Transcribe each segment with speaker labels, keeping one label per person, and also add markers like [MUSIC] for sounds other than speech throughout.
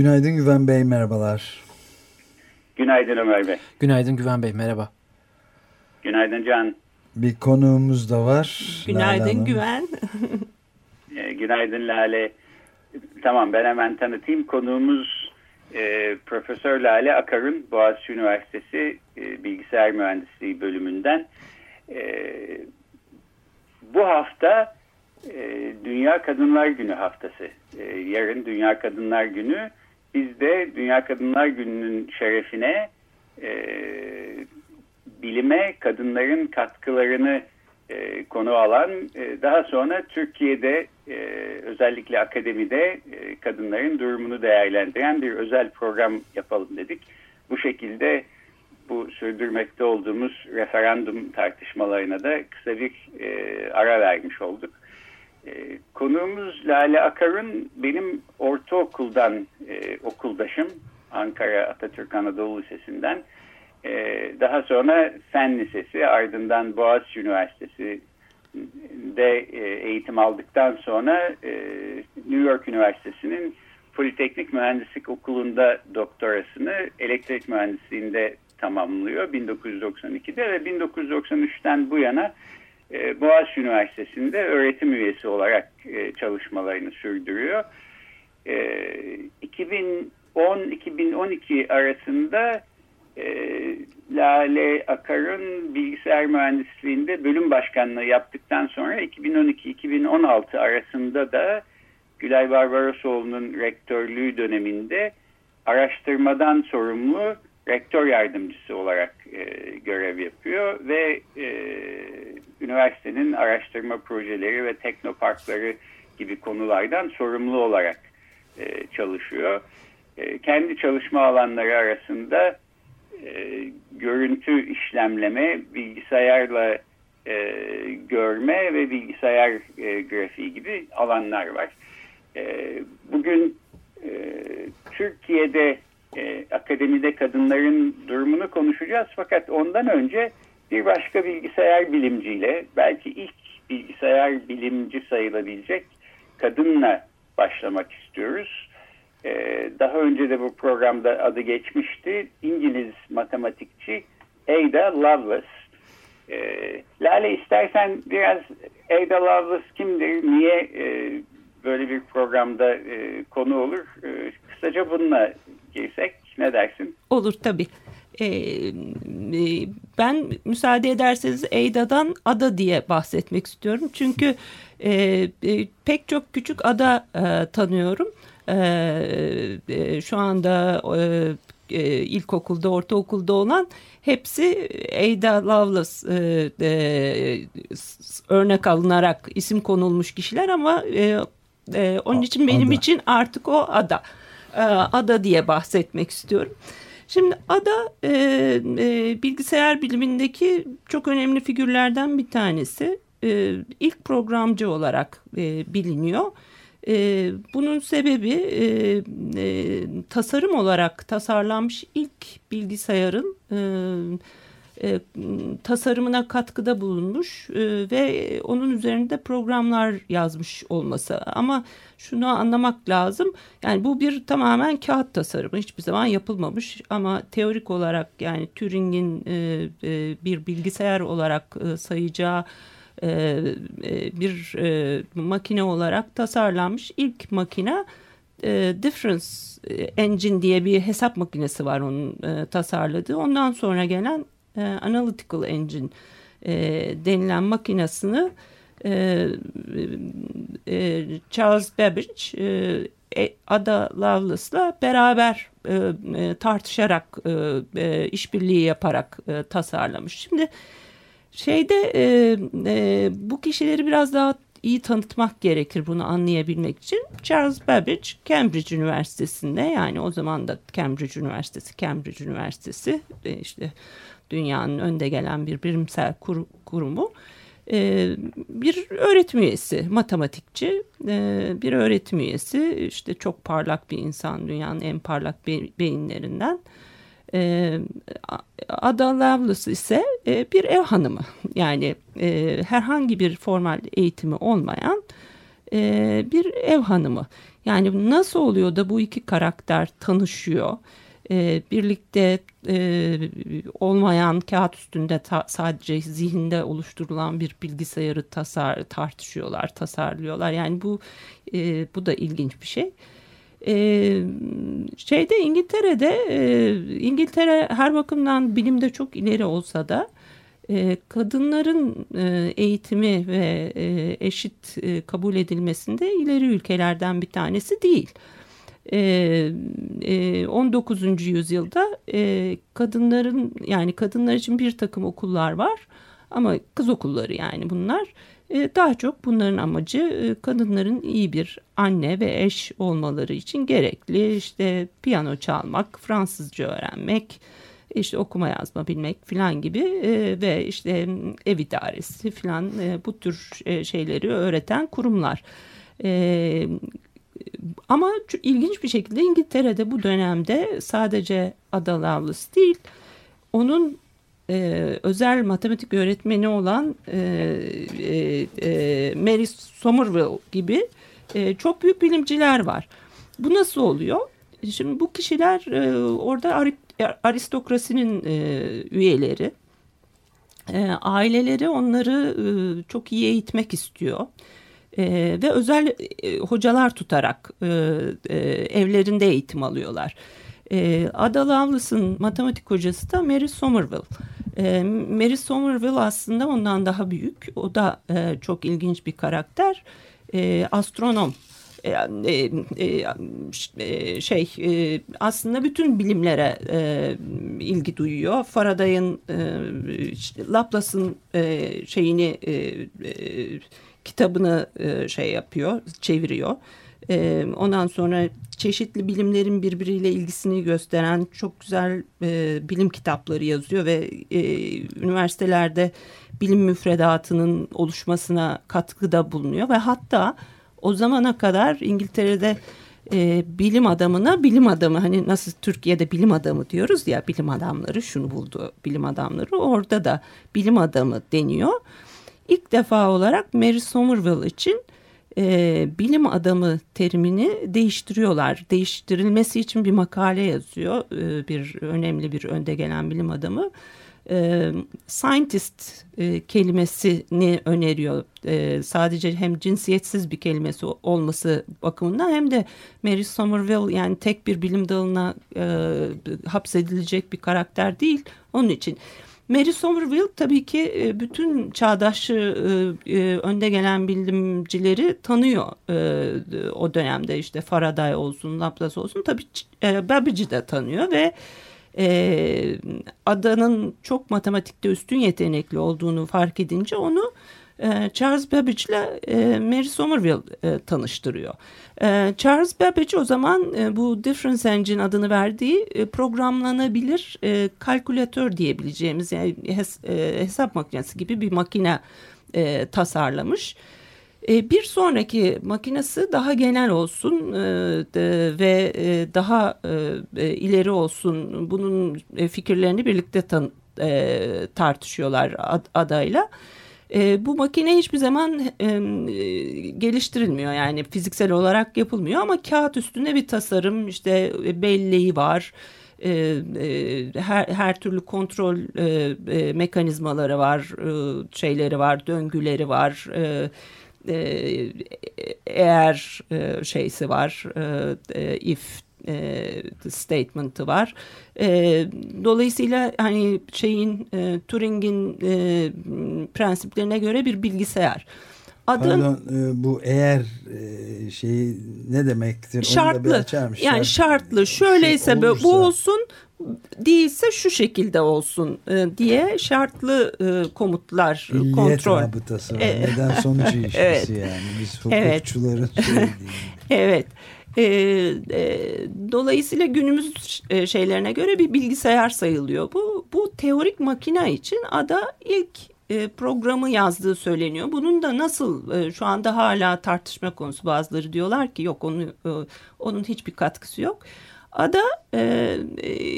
Speaker 1: Günaydın Güven Bey, merhabalar.
Speaker 2: Günaydın Ömer Bey.
Speaker 3: Günaydın Güven Bey, merhaba.
Speaker 2: Günaydın Can.
Speaker 1: Bir konuğumuz da var.
Speaker 4: Günaydın Güven. [LAUGHS]
Speaker 2: e, günaydın Lale. Tamam ben hemen tanıtayım. Konuğumuz e, Profesör Lale Akar'ın Boğaziçi Üniversitesi e, Bilgisayar Mühendisliği bölümünden. E, bu hafta e, Dünya Kadınlar Günü haftası. E, yarın Dünya Kadınlar Günü. Biz de Dünya Kadınlar Günü'nün şerefine e, bilime kadınların katkılarını e, konu alan e, daha sonra Türkiye'de e, özellikle akademide e, kadınların durumunu değerlendiren bir özel program yapalım dedik. Bu şekilde bu sürdürmekte olduğumuz referandum tartışmalarına da kısa bir e, ara vermiş olduk. E, konuğumuz Lale Akar'ın benim ortaokuldan e, okuldaşım Ankara Atatürk Anadolu Lisesi'nden. E, daha sonra Fen Lisesi ardından Boğaziçi Üniversitesi'de e, eğitim aldıktan sonra e, New York Üniversitesi'nin Politeknik Mühendislik Okulu'nda doktorasını elektrik mühendisliğinde tamamlıyor 1992'de ve 1993'ten bu yana e, Boğaziçi Üniversitesi'nde öğretim üyesi olarak e, çalışmalarını sürdürüyor. E, 2010-2012 arasında e, Lale Akar'ın bilgisayar mühendisliğinde bölüm başkanlığı yaptıktan sonra 2012-2016 arasında da Gülay Barbarosoğlu'nun rektörlüğü döneminde araştırmadan sorumlu rektör yardımcısı olarak e, görev yapıyor ve e, üniversitenin araştırma projeleri ve teknoparkları gibi konulardan sorumlu olarak e, çalışıyor. E, kendi çalışma alanları arasında e, görüntü işlemleme, bilgisayarla e, görme ve bilgisayar e, grafiği gibi alanlar var. E, bugün e, Türkiye'de e, akademide kadınların durumunu konuşacağız. Fakat ondan önce bir başka bilgisayar bilimciyle belki ilk bilgisayar bilimci sayılabilecek kadınla başlamak istiyoruz. Ee, daha önce de bu programda adı geçmişti. İngiliz matematikçi Ada Lovelace. Ee, Lale istersen biraz Ada Lovelace kimdir, niye e, böyle bir programda e, konu olur? E, kısaca bununla girsek ne dersin?
Speaker 4: Olur tabii. Ee, ben müsaade ederseniz Eyda'dan ada diye bahsetmek istiyorum. Çünkü e, e, pek çok küçük ada e, tanıyorum. E, e, şu anda e, ilkokulda, ortaokulda olan hepsi Ada Lovelace e, e, örnek alınarak isim konulmuş kişiler ama e, e, onun için benim ada. için artık o ada. E, ada diye bahsetmek istiyorum. Şimdi Ada e, e, bilgisayar bilimindeki çok önemli figürlerden bir tanesi. E, ilk programcı olarak e, biliniyor. E, bunun sebebi e, e, tasarım olarak tasarlanmış ilk bilgisayarın e, e, tasarımına katkıda bulunmuş e, ve onun üzerinde programlar yazmış olması. Ama şunu anlamak lazım. Yani bu bir tamamen kağıt tasarımı. Hiçbir zaman yapılmamış ama teorik olarak yani Turing'in e, e, bir bilgisayar olarak e, sayacağı e, e, bir e, makine olarak tasarlanmış ilk makine e, Difference Engine diye bir hesap makinesi var onun e, tasarladığı. Ondan sonra gelen e, Analytical Engine e, denilen makinesini e, e, Charles Babbage e, Ada Lovelace'la beraber e, e, tartışarak e, e, işbirliği yaparak e, tasarlamış. Şimdi şeyde e, e, bu kişileri biraz daha iyi tanıtmak gerekir bunu anlayabilmek için. Charles Babbage Cambridge Üniversitesi'nde yani o zaman da Cambridge Üniversitesi, Cambridge Üniversitesi e, işte dünyanın önde gelen bir bilimsel kur, kurumu e, bir öğretim üyesi, matematikçi e, bir öğretim üyesi işte çok parlak bir insan dünyanın en parlak be beyinlerinden. E, Ada Lovelace ise e, bir ev hanımı yani e, herhangi bir formal eğitimi olmayan e, bir ev hanımı. Yani nasıl oluyor da bu iki karakter tanışıyor? E, birlikte e, olmayan kağıt üstünde sadece zihinde oluşturulan bir bilgisayarı tasar, tartışıyorlar, tasarlıyorlar. Yani bu e, bu da ilginç bir şey. E, şeyde İngiltere'de e, İngiltere her bakımdan bilimde çok ileri olsa da e, kadınların e, eğitimi ve e, eşit e, kabul edilmesinde ileri ülkelerden bir tanesi değil. 19. Ee, e, yüzyılda e, kadınların yani kadınlar için bir takım okullar var ama kız okulları yani bunlar e, daha çok bunların amacı kadınların iyi bir anne ve eş olmaları için gerekli işte piyano çalmak, Fransızca öğrenmek, işte okuma yazma bilmek filan gibi ve işte ev idaresi filan bu tür şeyleri öğreten kurumlar. Ama ilginç bir şekilde İngiltere'de bu dönemde sadece Ada değil, onun e, özel matematik öğretmeni olan e, e, e, Mary Somerville gibi e, çok büyük bilimciler var. Bu nasıl oluyor? Şimdi bu kişiler e, orada aristokrasinin e, üyeleri. E, aileleri onları e, çok iyi eğitmek istiyor ve özel e, hocalar tutarak e, e, evlerinde eğitim alıyorlar. E, Ada Lovelace'ın matematik hocası da Mary Somerville. E, Mary Somerville aslında ondan daha büyük. O da e, çok ilginç bir karakter. E, astronom e, e, e, e, şey e, aslında bütün bilimlere e, ilgi duyuyor. Faraday'ın e, Laplace'ın e, şeyini e, e, kitabını e, şey yapıyor, çeviriyor. E, ondan sonra çeşitli bilimlerin birbiriyle ilgisini gösteren çok güzel e, bilim kitapları yazıyor ve üniversitelerde bilim müfredatının oluşmasına katkıda bulunuyor ve hatta o zamana kadar İngiltere'de e, bilim adamına bilim adamı hani nasıl Türkiye'de bilim adamı diyoruz ya bilim adamları şunu buldu bilim adamları orada da bilim adamı deniyor ilk defa olarak Mary Somerville için e, bilim adamı terimini değiştiriyorlar. Değiştirilmesi için bir makale yazıyor e, bir önemli bir önde gelen bilim adamı. E, scientist e, kelimesini öneriyor. E, sadece hem cinsiyetsiz bir kelimesi olması bakımından hem de Mary Somerville yani tek bir bilim dalına e, hapsedilecek bir karakter değil. Onun için Mary Somerville tabii ki e, bütün çağdaş e, e, önde gelen bilimcileri tanıyor o dönemde işte Faraday olsun Laplace olsun. Tabii Babbage'i de tanıyor ve adanın çok matematikte üstün yetenekli olduğunu fark edince onu e, Charles Babbage ile e, Mary Somerville e, tanıştırıyor. Charles Babbage o zaman bu Difference Engine adını verdiği programlanabilir kalkülatör diyebileceğimiz yani hesap makinesi gibi bir makine tasarlamış. Bir sonraki makinesi daha genel olsun ve daha ileri olsun. Bunun fikirlerini birlikte tartışıyorlar adayla. E, bu makine hiçbir zaman e, geliştirilmiyor yani fiziksel olarak yapılmıyor ama kağıt üstünde bir tasarım işte e, belleği var. E, e, her, her türlü kontrol e, e, mekanizmaları var, e, şeyleri var, döngüleri var. E, e, eğer e, şeysi var, e, e if e, statement'ı var. E, dolayısıyla hani şeyin e, Turing'in e, prensiplerine göre bir bilgisayar.
Speaker 1: Adın, Pardon e, bu eğer e, şeyi ne demektir?
Speaker 4: Şartlı. Yani şartlı. Şöyleyse şey olursa, bu olsun değilse şu şekilde olsun e, diye şartlı komutlar
Speaker 1: İlliyet
Speaker 4: kontrol.
Speaker 1: rabıtası var. Neden sonuç [LAUGHS] ilişkisi evet. yani. Biz hukukçuların [LAUGHS] evet. söylediği.
Speaker 4: evet. E, e, dolayısıyla günümüz şeylerine göre bir bilgisayar sayılıyor. Bu, bu teorik makine için ada ilk e, programı yazdığı söyleniyor. Bunun da nasıl e, şu anda hala tartışma konusu bazıları diyorlar ki yok onu e, onun hiçbir katkısı yok. Ada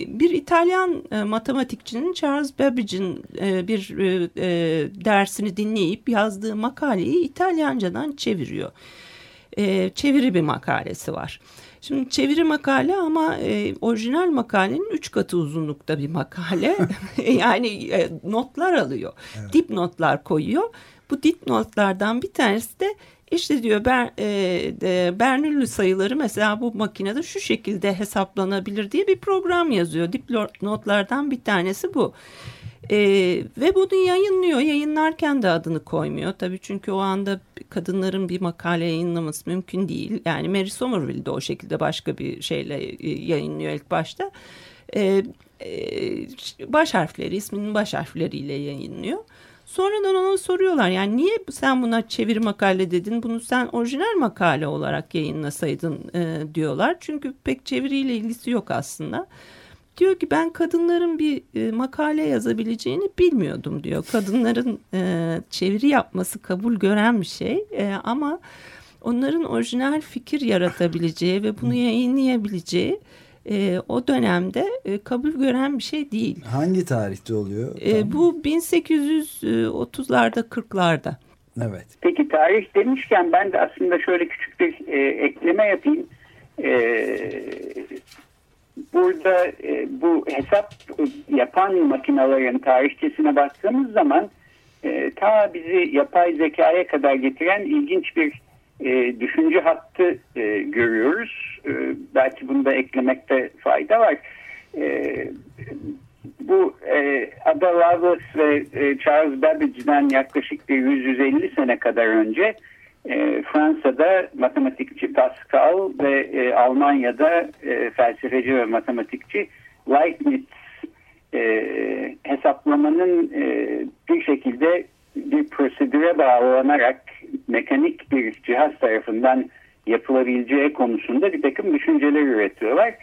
Speaker 4: bir İtalyan matematikçinin Charles Babbage'in bir dersini dinleyip yazdığı makaleyi İtalyancadan çeviriyor. Çeviri bir makalesi var. Şimdi çeviri makale ama e, orijinal makalenin üç katı uzunlukta bir makale. [LAUGHS] [LAUGHS] yani e, notlar alıyor. Evet. Dip notlar koyuyor. Bu dip notlardan bir tanesi de işte diyor Ber, e, e, Bernoulli sayıları mesela bu makinede şu şekilde hesaplanabilir diye bir program yazıyor. Dip notlardan bir tanesi bu. E, ve bunu yayınlıyor. Yayınlarken de adını koymuyor. Tabii çünkü o anda kadınların bir makale yayınlaması mümkün değil. Yani Mary Somerville de o şekilde başka bir şeyle e, yayınlıyor ilk başta. E, e, baş harfleri, isminin baş harfleriyle yayınlıyor. Sonradan ona soruyorlar yani niye sen buna çeviri makale dedin bunu sen orijinal makale olarak yayınlasaydın e, diyorlar. Çünkü pek çeviriyle ilgisi yok aslında. Diyor ki ben kadınların bir e, makale yazabileceğini bilmiyordum diyor. Kadınların e, çeviri yapması kabul gören bir şey e, ama onların orijinal fikir yaratabileceği ve bunu yayınlayabileceği e, o dönemde e, kabul gören bir şey değil.
Speaker 1: Hangi tarihte oluyor?
Speaker 4: E, bu 1830'larda 40'larda.
Speaker 1: Evet.
Speaker 2: Peki tarih demişken ben de aslında şöyle küçük bir e, ekleme yapayım. E, burada e, bu hesap yapan makinelerin tarihçesine baktığımız zaman e, ta bizi yapay zekaya kadar getiren ilginç bir e, düşünce hattı e, görüyoruz. E, belki bunu da eklemekte fayda var. E, bu e, Ada Lovelace ve e, Charles Babbage'den yaklaşık bir 100-150 sene kadar önce e, Fransa'da matematikçi Pascal ve e, Almanya'da e, felsefeci ve matematikçi Leibniz e, hesaplamanın e, bir şekilde bir prosedüre bağlanarak mekanik bir cihaz tarafından yapılabileceği konusunda bir takım düşünceler üretiyorlar.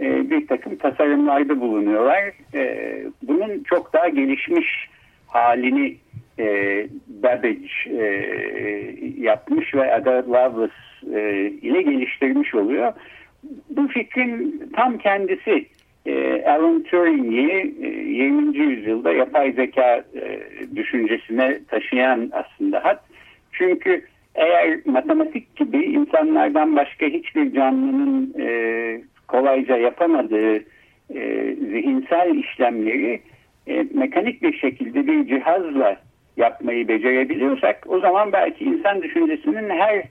Speaker 2: E, bir takım tasarımlarda bulunuyorlar. E, bunun çok daha gelişmiş halini e, Babbage e, yapmış ve Ada Lovelace e, ile geliştirmiş oluyor. Bu fikrin tam kendisi e, Alan Turing'i e, 20. yüzyılda yapay zeka e, düşüncesine taşıyan aslında hat. Çünkü eğer matematik gibi insanlardan başka hiçbir canlının e, kolayca yapamadığı e, zihinsel işlemleri e, mekanik bir şekilde bir cihazla yapmayı becerebiliyorsak o zaman belki insan düşüncesinin her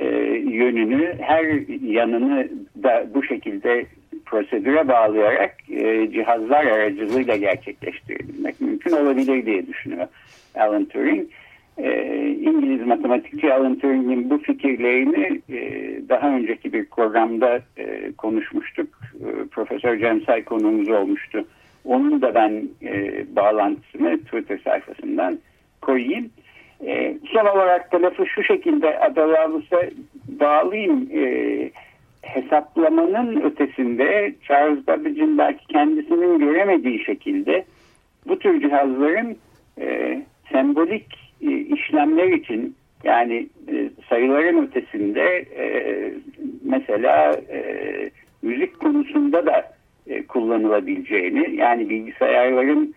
Speaker 2: e, yönünü, her yanını da bu şekilde prosedüre bağlayarak e, cihazlar aracılığıyla gerçekleştirebilmek mümkün olabilir diye düşünüyor Alan Turing. E, İngiliz matematikçi Alan Turing'in bu fikirlerini e, daha önceki bir programda e, konuşmuştuk. E, Profesör Cem Say konuğumuz olmuştu. Onun da ben e, bağlantısını Twitter sayfasından koyayım. E, son olarak da lafı şu şekilde Adalavus'a bağlayayım. E, hesaplamanın ötesinde Charles Babbage'in belki kendisinin göremediği şekilde bu tür cihazların e, sembolik e, işlemler için yani e, sayıların ötesinde e, mesela e, müzik konusunda da e, kullanılabileceğini yani bilgisayarların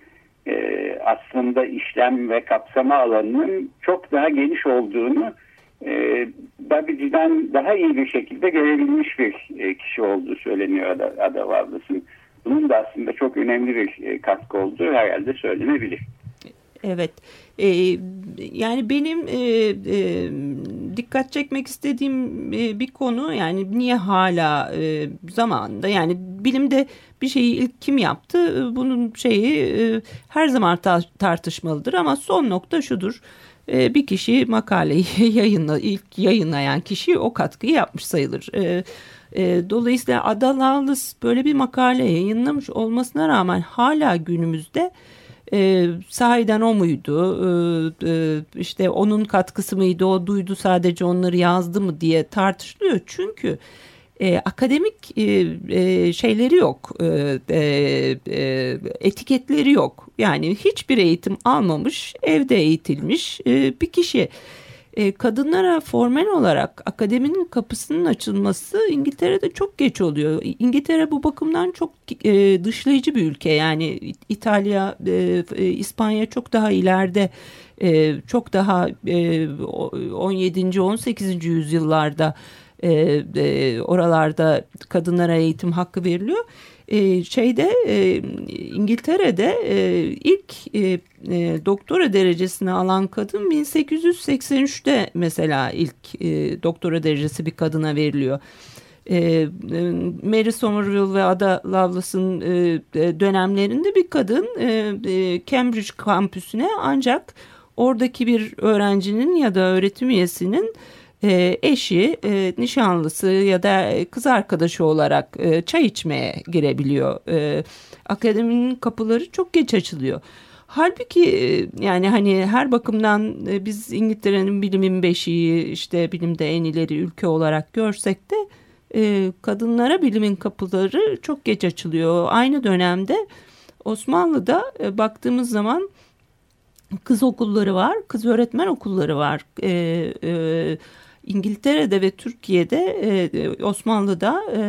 Speaker 2: e, aslında işlem ve kapsama alanının çok daha geniş olduğunu e, Babbage'den daha iyi bir şekilde görebilmiş bir e, kişi olduğu söyleniyor Ada, Ada Lovelace'ın. Bunun da aslında çok önemli bir e, katkı olduğu herhalde söylenebilir.
Speaker 4: Evet. Ee, yani benim e, e, dikkat çekmek istediğim e, bir konu yani niye hala e, zamanında yani bilimde bir şeyi ilk kim yaptı bunun şeyi e, her zaman ta tartışmalıdır ama son nokta şudur. e, bir kişi makaleyi [LAUGHS] yayınla ilk yayınlayan kişi o katkıyı yapmış sayılır. E, e, dolayısıyla Ada Lovelace böyle bir makale yayınlamış olmasına rağmen hala günümüzde e, sahiden o muydu e, e, işte onun katkısı mıydı o duydu sadece onları yazdı mı diye tartışılıyor çünkü e, akademik e, e, şeyleri yok, e, e, e, etiketleri yok. Yani hiçbir eğitim almamış, evde eğitilmiş e, bir kişi. E, kadınlara formal olarak akademinin kapısının açılması İngiltere'de çok geç oluyor. İngiltere bu bakımdan çok e, dışlayıcı bir ülke. Yani İtalya, e, e İspanya çok daha ileride, e, çok daha e, 17. 18. yüzyıllarda e, e, oralarda kadınlara eğitim hakkı veriliyor. E, şeyde e, İngiltere'de e, ilk e, doktora derecesini alan kadın 1883'te mesela ilk doktora derecesi bir kadına veriliyor. E, e Mary Somerville ve Ada Lovelace'ın dönemlerinde bir kadın Cambridge kampüsüne ancak oradaki bir öğrencinin ya da öğretim üyesinin e, eşi, e, nişanlısı ya da kız arkadaşı olarak e, çay içmeye girebiliyor. E, akademinin kapıları çok geç açılıyor. Halbuki e, yani hani her bakımdan e, biz İngiltere'nin bilimin beşiği işte bilimde en ileri ülke olarak görsek de e, kadınlara bilimin kapıları çok geç açılıyor. Aynı dönemde Osmanlı'da baktığımız zaman kız okulları var, kız öğretmen okulları var. E, e, İngiltere'de ve Türkiye'de e, Osmanlı'da e,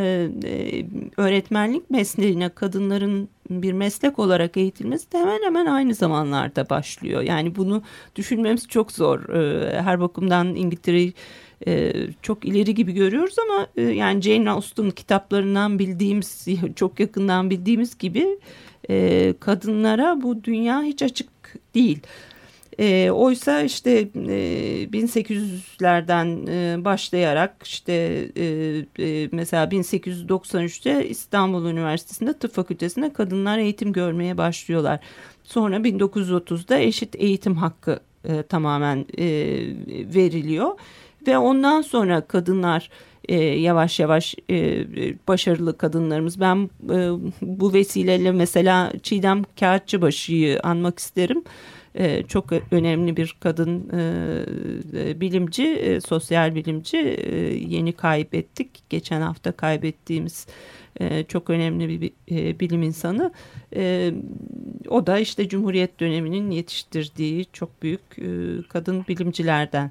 Speaker 4: e, öğretmenlik mesleğine kadınların bir meslek olarak eğitilmesi de hemen hemen aynı zamanlarda başlıyor. Yani bunu düşünmemiz çok zor. E, her bakımdan İngiltere'yi e, çok ileri gibi görüyoruz ama e, yani Jane Austen kitaplarından bildiğimiz, [LAUGHS] çok yakından bildiğimiz gibi e, kadınlara bu dünya hiç açık değil. E, oysa işte e, 1800'lerden e, başlayarak işte e, e, mesela 1893'te İstanbul Üniversitesi'nde tıp fakültesinde kadınlar eğitim görmeye başlıyorlar. Sonra 1930'da eşit eğitim hakkı e, tamamen e, veriliyor ve ondan sonra kadınlar e, yavaş yavaş e, başarılı kadınlarımız. Ben e, bu vesileyle mesela Çiğdem Kağıtçıbaşı'yı anmak isterim e, çok önemli bir kadın e, e, bilimci, e, sosyal bilimci yeni kaybettik. Geçen hafta kaybettiğimiz çok önemli bir bilim insanı. O da işte Cumhuriyet döneminin yetiştirdiği çok büyük kadın bilimcilerden.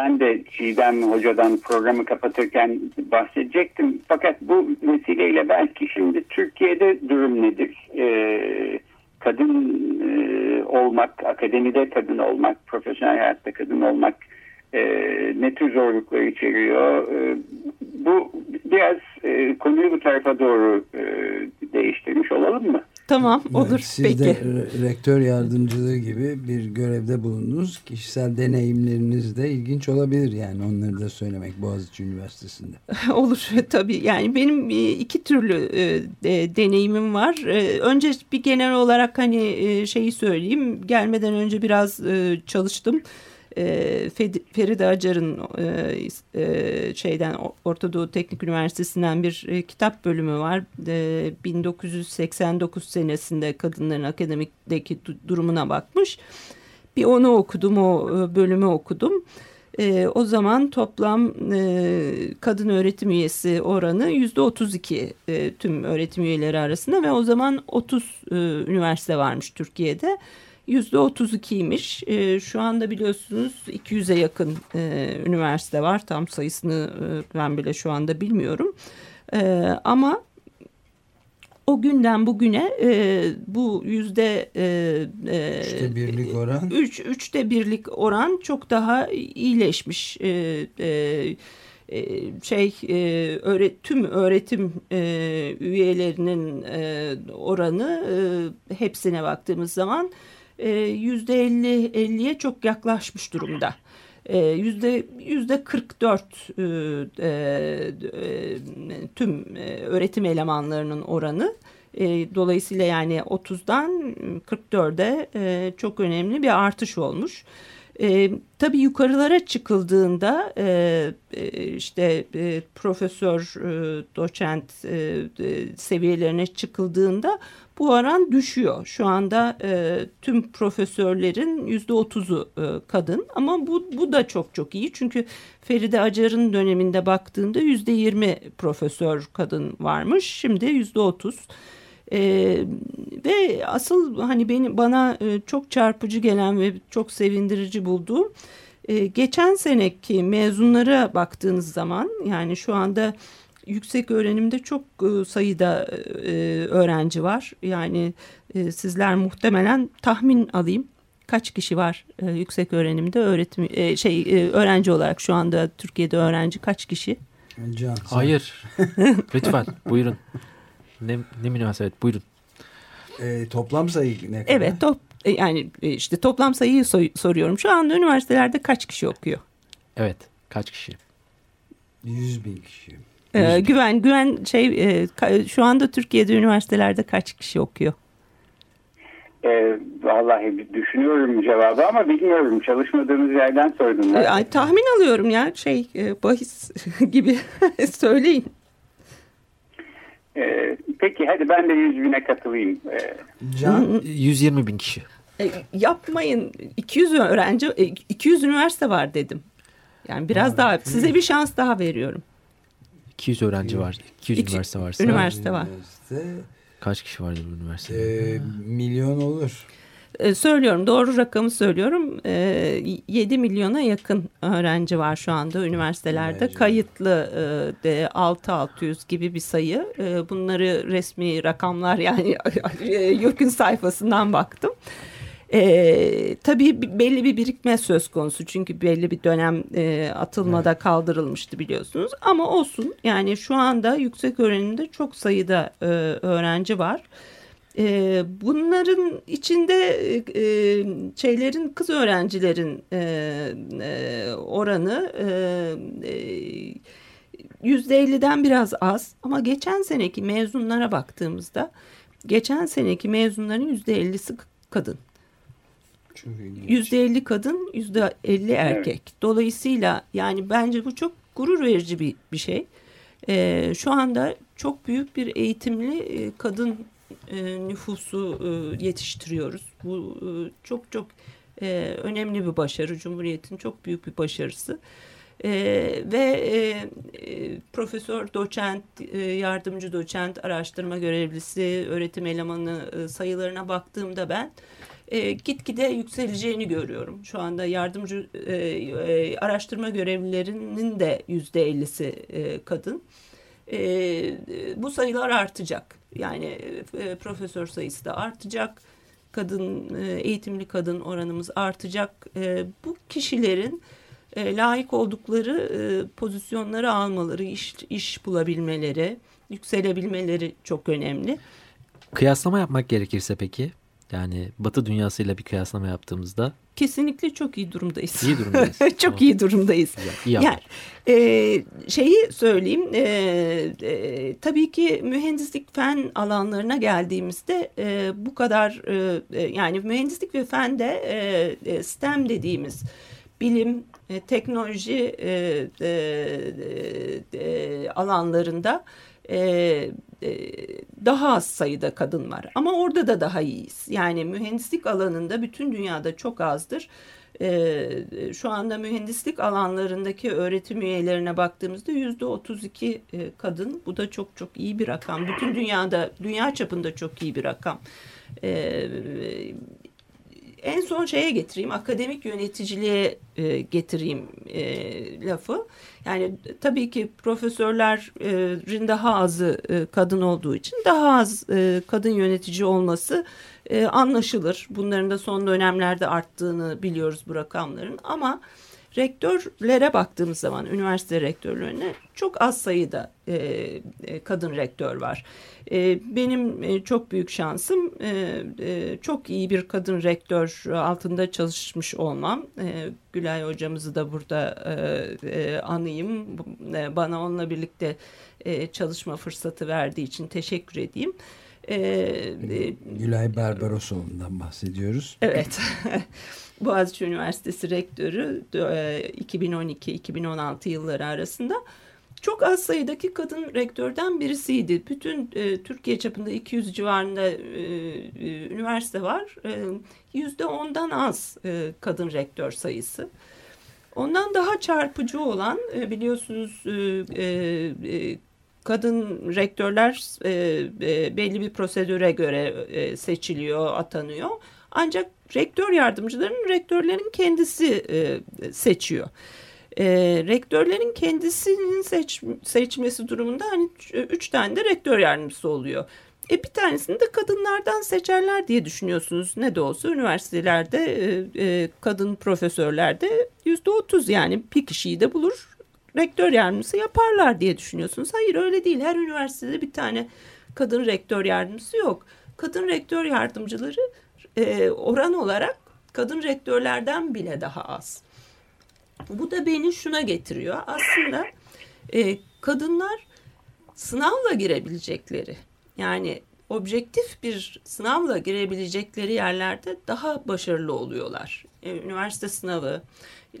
Speaker 2: Ben de Çiğdem Hoca'dan programı kapatırken bahsedecektim. Fakat bu vesileyle belki şimdi Türkiye'de durum nedir? Ee, kadın e, olmak, akademide kadın olmak, profesyonel hayatta kadın olmak e, ne tür zorluklar içeriyor? E, bu biraz konuyu bu tarafa doğru değiştirmiş olalım mı?
Speaker 4: Tamam olur
Speaker 1: Siz
Speaker 4: peki.
Speaker 1: de rektör yardımcılığı gibi bir görevde bulundunuz. Kişisel deneyimleriniz de ilginç olabilir yani onları da söylemek Boğaziçi Üniversitesi'nde. [LAUGHS]
Speaker 4: olur tabii yani benim e, iki türlü e, deneyimim var. E, önce bir genel olarak hani şeyi söyleyeyim gelmeden önce biraz çalıştım e, Feride Acar'ın e, e, şeyden Orta Doğu Teknik Üniversitesi'nden bir e, kitap bölümü var. E, 1989 senesinde kadınların akademikteki durumuna bakmış. Bir onu okudum, o e, bölümü okudum. E, o zaman toplam e, kadın öğretim üyesi oranı yüzde 32 e, tüm öğretim üyeleri arasında ve o zaman 30 e, üniversite varmış Türkiye'de. %32'ymiş. E, ee, şu anda biliyorsunuz 200'e yakın e, üniversite var. Tam sayısını e, ben bile şu anda bilmiyorum. E, ama o günden bugüne e, bu yüzde e,
Speaker 1: e, üçte birlik oran
Speaker 4: üç, üçte birlik oran çok daha iyileşmiş. E, e, şey öğret, tüm öğretim e, üyelerinin e, oranı e, hepsine baktığımız zaman yüzde elli elliye çok yaklaşmış durumda. Yüzde yüzde 44 e, e, tüm öğretim elemanlarının oranı. dolayısıyla yani 30'dan 44'e çok önemli bir artış olmuş. E, tabii yukarılara çıkıldığında e, e, işte e, profesör, e, doçent e, e, seviyelerine çıkıldığında bu oran düşüyor. Şu anda e, tüm profesörlerin yüzde otuzu e, kadın ama bu, bu da çok çok iyi. Çünkü Feride Acar'ın döneminde baktığında yüzde yirmi profesör kadın varmış. Şimdi yüzde otuz. Ee, ve asıl hani beni bana e, çok çarpıcı gelen ve çok sevindirici bulduğum e, geçen seneki mezunlara baktığınız zaman yani şu anda yüksek öğrenimde çok e, sayıda öğrenci var. Yani sizler muhtemelen tahmin alayım kaç kişi var yüksek öğrenimde öğretim şey öğrenci olarak şu anda Türkiye'de öğrenci kaç kişi?
Speaker 1: Can,
Speaker 3: Hayır. [LAUGHS] Lütfen buyurun. Ne, ne münasebet buyurun.
Speaker 1: E, toplam sayı ne kadar?
Speaker 4: Evet top, e, yani e, işte toplam sayıyı so- soruyorum. Şu anda üniversitelerde kaç kişi okuyor?
Speaker 3: Evet. Kaç kişi?
Speaker 1: 100 bin kişi.
Speaker 4: Ee, güven güven şey e, şu anda Türkiye'de üniversitelerde kaç kişi okuyor?
Speaker 2: E, vallahi düşünüyorum cevabı ama bilmiyorum. Çalışmadığımız yerden sordum.
Speaker 4: Ee, ay, tahmin alıyorum ya şey e, bahis [LAUGHS] gibi [LAUGHS] söyleyin.
Speaker 2: E, peki hadi ben de 100 bine katılayım. E,
Speaker 1: Can
Speaker 3: 120 bin kişi.
Speaker 4: E, yapmayın 200 öğrenci e, 200 üniversite var dedim. Yani biraz daha size bir şans daha veriyorum.
Speaker 3: 200 öğrenci var. 200
Speaker 4: İki-
Speaker 3: üniversite varsa
Speaker 4: Üniversite var.
Speaker 1: üniversite,
Speaker 3: kaç kişi vardır bu üniversitede?
Speaker 1: e, milyon olur.
Speaker 4: E, söylüyorum doğru rakamı söylüyorum. E, 7 milyona yakın öğrenci var şu anda üniversitelerde.
Speaker 1: Öğrenci.
Speaker 4: Kayıtlı e, de 6600 gibi bir sayı. E, bunları resmi rakamlar yani [LAUGHS] YÖK'ün sayfasından baktım. E, tabii belli bir birikme söz konusu çünkü belli bir dönem e, atılmada kaldırılmıştı biliyorsunuz ama olsun yani şu anda yüksek öğrenimde çok sayıda e, öğrenci var. E, bunların içinde e, şeylerin kız öğrencilerin e, e, oranı e, yüzde 50'den biraz az ama geçen seneki mezunlara baktığımızda geçen seneki mezunların yüzde 50'si kadın.
Speaker 1: Çok ilginç.
Speaker 4: Yüzde elli kadın, yüzde elli erkek. Dolayısıyla yani bence bu çok gurur verici bir, bir şey. Ee, şu anda çok büyük bir eğitimli e, kadın e, nüfusu e, yetiştiriyoruz. Bu e, çok çok e, önemli bir başarı. Cumhuriyet'in çok büyük bir başarısı. E, ve e, e, profesör, doçent, e, yardımcı doçent, araştırma görevlisi, öğretim elemanı e, sayılarına baktığımda ben e, gitgide yükseleceğini görüyorum. Şu anda yardımcı e, e, araştırma görevlilerinin de yüzde ellisi e, kadın. E, bu sayılar artacak. Yani e, profesör sayısı da artacak. Kadın e, eğitimli kadın oranımız artacak. E, bu kişilerin e, layık oldukları e, pozisyonları almaları, iş, iş bulabilmeleri, yükselebilmeleri çok önemli.
Speaker 3: Kıyaslama yapmak gerekirse peki? Yani Batı dünyasıyla bir kıyaslama yaptığımızda
Speaker 4: Kesinlikle çok iyi durumdayız.
Speaker 3: iyi durumdayız. [LAUGHS]
Speaker 4: çok
Speaker 3: Tamam.
Speaker 4: iyi durumdayız.
Speaker 3: Güzel, iyi.
Speaker 4: Yani e, şeyi söyleyeyim e, e, tabii ki mühendislik fen alanlarına geldiğimizde e, bu kadar e, e, yani mühendislik ve fende e, e, STEM dediğimiz bilim, e, teknoloji e, e, e, e, alanlarında e, daha az sayıda kadın var. Ama orada da daha iyiyiz. Yani mühendislik alanında bütün dünyada çok azdır. E, şu anda mühendislik alanlarındaki öğretim üyelerine baktığımızda yüzde 32 e, kadın. Bu da çok çok iyi bir rakam. Bütün dünyada, dünya çapında çok iyi bir rakam. En son şeye getireyim, akademik yöneticiliğe e, getireyim e, lafı. Yani tabii ki profesörlerin daha azı e, kadın olduğu için daha az e, kadın yönetici olması e, anlaşılır. Bunların da son dönemlerde arttığını biliyoruz bu rakamların ama rektörlere baktığımız zaman üniversite rektörlerine çok az sayıda e, e, kadın rektör var. E, benim e, çok büyük şansım e, e, çok iyi bir kadın rektör altında çalışmış olmam. E, Gülay hocamızı da burada e, e, anayım. E, bana onunla birlikte e, çalışma fırsatı verdiği için teşekkür edeyim. E,
Speaker 1: e, Gülay Barbarosoğlu'ndan bahsediyoruz.
Speaker 4: Evet. [LAUGHS] Boğaziçi Üniversitesi Rektörü 2012-2016 yılları arasında çok az sayıdaki kadın rektörden birisiydi. Bütün e, Türkiye çapında 200 civarında e, e, üniversite var. Yüzde ondan az e, kadın rektör sayısı. Ondan daha çarpıcı olan e, biliyorsunuz e, e, kadın rektörler e, e, belli bir prosedüre göre e, seçiliyor, atanıyor. Ancak rektör yardımcılarının rektörlerin kendisi e, seçiyor. E, rektörlerin kendisinin seç, seçmesi durumunda hani üç tane de rektör yardımcısı oluyor. E bir tanesini de kadınlardan seçerler diye düşünüyorsunuz. Ne de olsa üniversitelerde e, e, kadın profesörlerde yüzde otuz yani bir kişiyi de bulur rektör yardımcısı yaparlar diye düşünüyorsunuz. Hayır öyle değil. Her üniversitede bir tane kadın rektör yardımcısı yok. Kadın rektör yardımcıları e, oran olarak kadın rektörlerden bile daha az. Bu da beni şuna getiriyor. Aslında e, kadınlar sınavla girebilecekleri yani objektif bir sınavla girebilecekleri yerlerde daha başarılı oluyorlar. E, üniversite sınavı,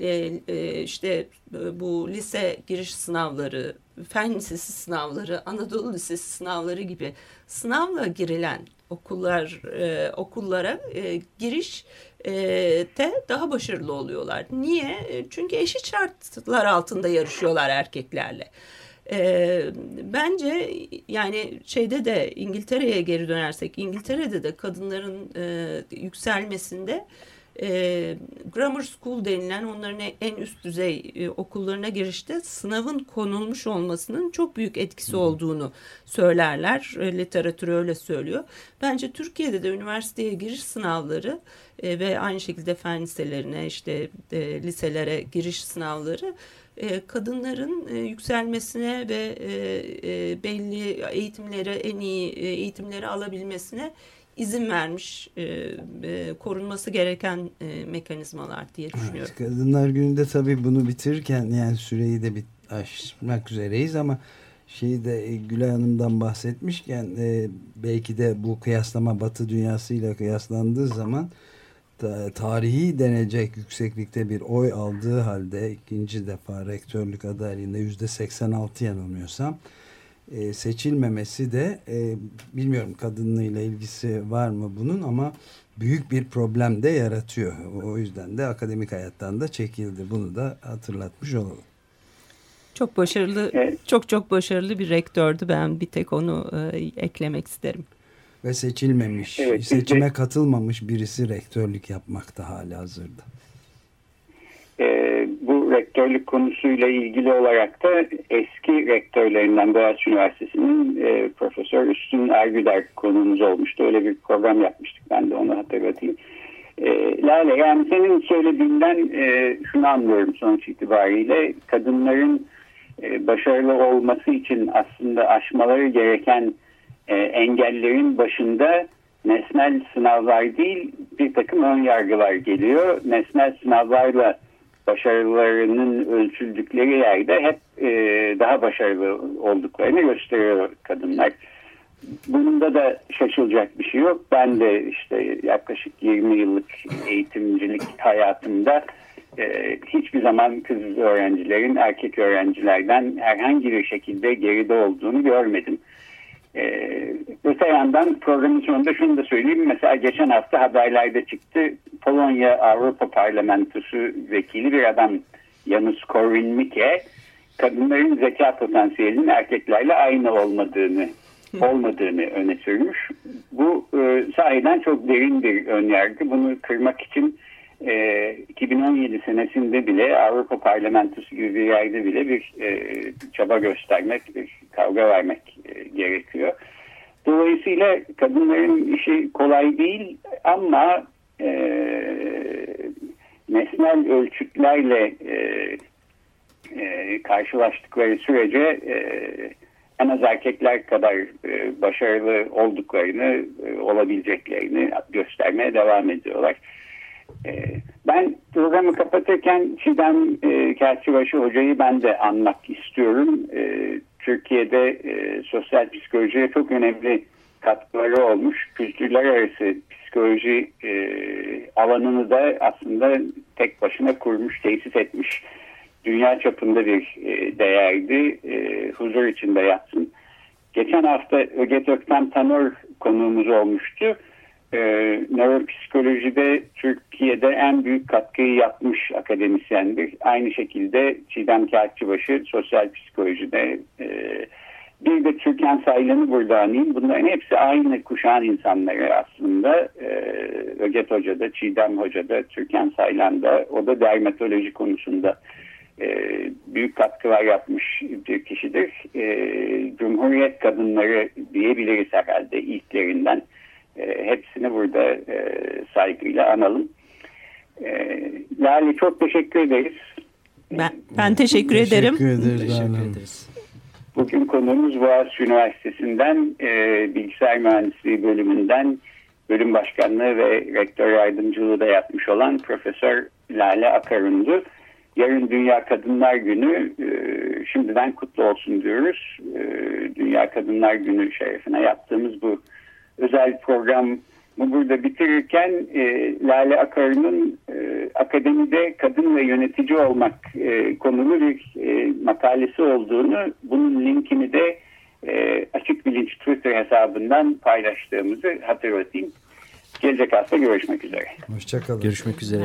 Speaker 4: e, e, işte bu lise giriş sınavları, fen lisesi sınavları, Anadolu Lisesi sınavları gibi sınavla girilen okullar okullara giriş te daha başarılı oluyorlar. Niye? Çünkü eşit şartlar altında yarışıyorlar erkeklerle. E, bence yani şeyde de İngiltere'ye geri dönersek İngiltere'de de kadınların e, yükselmesinde e, grammar school denilen onların en üst düzey e, okullarına girişte sınavın konulmuş olmasının çok büyük etkisi olduğunu söylerler. E, literatürü öyle söylüyor. Bence Türkiye'de de üniversiteye giriş sınavları e, ve aynı şekilde fen liselerine işte e, liselere giriş sınavları e, kadınların e, yükselmesine ve e, belli eğitimleri en iyi eğitimleri alabilmesine izin vermiş korunması gereken mekanizmalar diye düşünüyorum.
Speaker 1: Evet, Kadınlar Günü'nde tabii bunu bitirirken yani süreyi de bir aşmak üzereyiz ama şeyi de Gülay Hanım'dan bahsetmişken belki de bu kıyaslama Batı dünyasıyla kıyaslandığı zaman tarihi denecek yükseklikte bir oy aldığı halde ikinci defa rektörlük adaylığında yüzde 86 yanılmıyorsam e, seçilmemesi de e, bilmiyorum kadınlığıyla ilgisi var mı bunun ama büyük bir problem de yaratıyor. O yüzden de akademik hayattan da çekildi. Bunu da hatırlatmış olalım.
Speaker 4: Çok başarılı, evet. çok çok başarılı bir rektördü. Ben bir tek onu e, eklemek isterim
Speaker 1: ve seçilmemiş, evet, seçime de, katılmamış birisi rektörlük yapmakta hala hazırda.
Speaker 2: E, bu rektörlük konusuyla ilgili olarak da eski rektörlerinden Boğaziçi Üniversitesi'nin e, Profesör Üstün Ergüder konuğumuz olmuştu. Öyle bir program yapmıştık. Ben de onu hatırlatayım. E, Lale yani senin söylediğinden e, şunu anlıyorum sonuç itibariyle. Kadınların e, başarılı olması için aslında aşmaları gereken e, engellerin başında nesnel sınavlar değil bir takım ön yargılar geliyor. Nesnel sınavlarla başarılarının ölçüldükleri yerde hep e, daha başarılı olduklarını gösteriyor kadınlar. Bunda da şaşılacak bir şey yok. Ben de işte yaklaşık 20 yıllık eğitimcilik hayatımda e, hiçbir zaman kız öğrencilerin erkek öğrencilerden herhangi bir şekilde geride olduğunu görmedim. Ee, öte yandan programın sonunda şunu da söyleyeyim. Mesela geçen hafta haberlerde çıktı. Polonya Avrupa Parlamentosu vekili bir adam Janusz Korwin-Mikke kadınların zeka potansiyelinin erkeklerle aynı olmadığını olmadığını öne sürmüş. Bu e, sahiden çok derin bir önyargı. Bunu kırmak için e, 2017 senesinde bile Avrupa Parlamentosu gibi bir yerde bile bir e, çaba göstermek, bir kavga vermek e, gerekiyor. Dolayısıyla kadınların işi kolay değil ama e, nesnel ölçütlerle e, e, karşılaştıkları sürece e, en az erkekler kadar e, başarılı olduklarını, e, olabileceklerini göstermeye devam ediyorlar. Ee, ben programı kapatırken Çiğdem e, Kerçibaşı Hoca'yı ben de anmak istiyorum. E, Türkiye'de e, sosyal psikolojiye çok önemli katkıları olmuş. Kültürler arası psikoloji e, alanını da aslında tek başına kurmuş, tesis etmiş. Dünya çapında bir e, değerdi. E, huzur içinde yatsın. Geçen hafta Öget Öktem Tanor konuğumuz olmuştu. E, nöropsikolojide Türkiye'de en büyük katkıyı yapmış akademisyendir. Aynı şekilde Çiğdem Kağıtçıbaşı sosyal psikolojide e, bir de Türkan Saylan'ı burada anayım. Bunların hepsi aynı kuşağın insanları aslında. Ee, Öget Hoca da, Çiğdem Hoca da, Türkan Saylan da. O da dermatoloji konusunda e, büyük katkılar yapmış bir kişidir. E, Cumhuriyet kadınları diyebiliriz herhalde ilklerinden. E, hepsini burada e, saygıyla analım. E, Lale çok teşekkür ederiz.
Speaker 4: Ben, ben teşekkür, teşekkür ederim.
Speaker 1: Ederiz,
Speaker 3: teşekkür ederiz.
Speaker 2: Bugün konuğumuz Boğaziçi Üniversitesi'nden e, Bilgisayar Mühendisliği bölümünden bölüm başkanlığı ve rektör yardımcılığı da yapmış olan Profesör Lale Akarundu. Yarın Dünya Kadınlar Günü e, şimdiden kutlu olsun diyoruz. E, Dünya Kadınlar Günü şerefine yaptığımız bu özel program bu burada bitirirken e, Lale Akar'ın e, akademide kadın ve yönetici olmak e, konulu bir e, makalesi olduğunu, bunun linkini de e, Açık Bilinç Twitter hesabından paylaştığımızı hatırlatayım. Gelecek hafta görüşmek üzere.
Speaker 1: Hoşçakalın.
Speaker 3: Görüşmek üzere.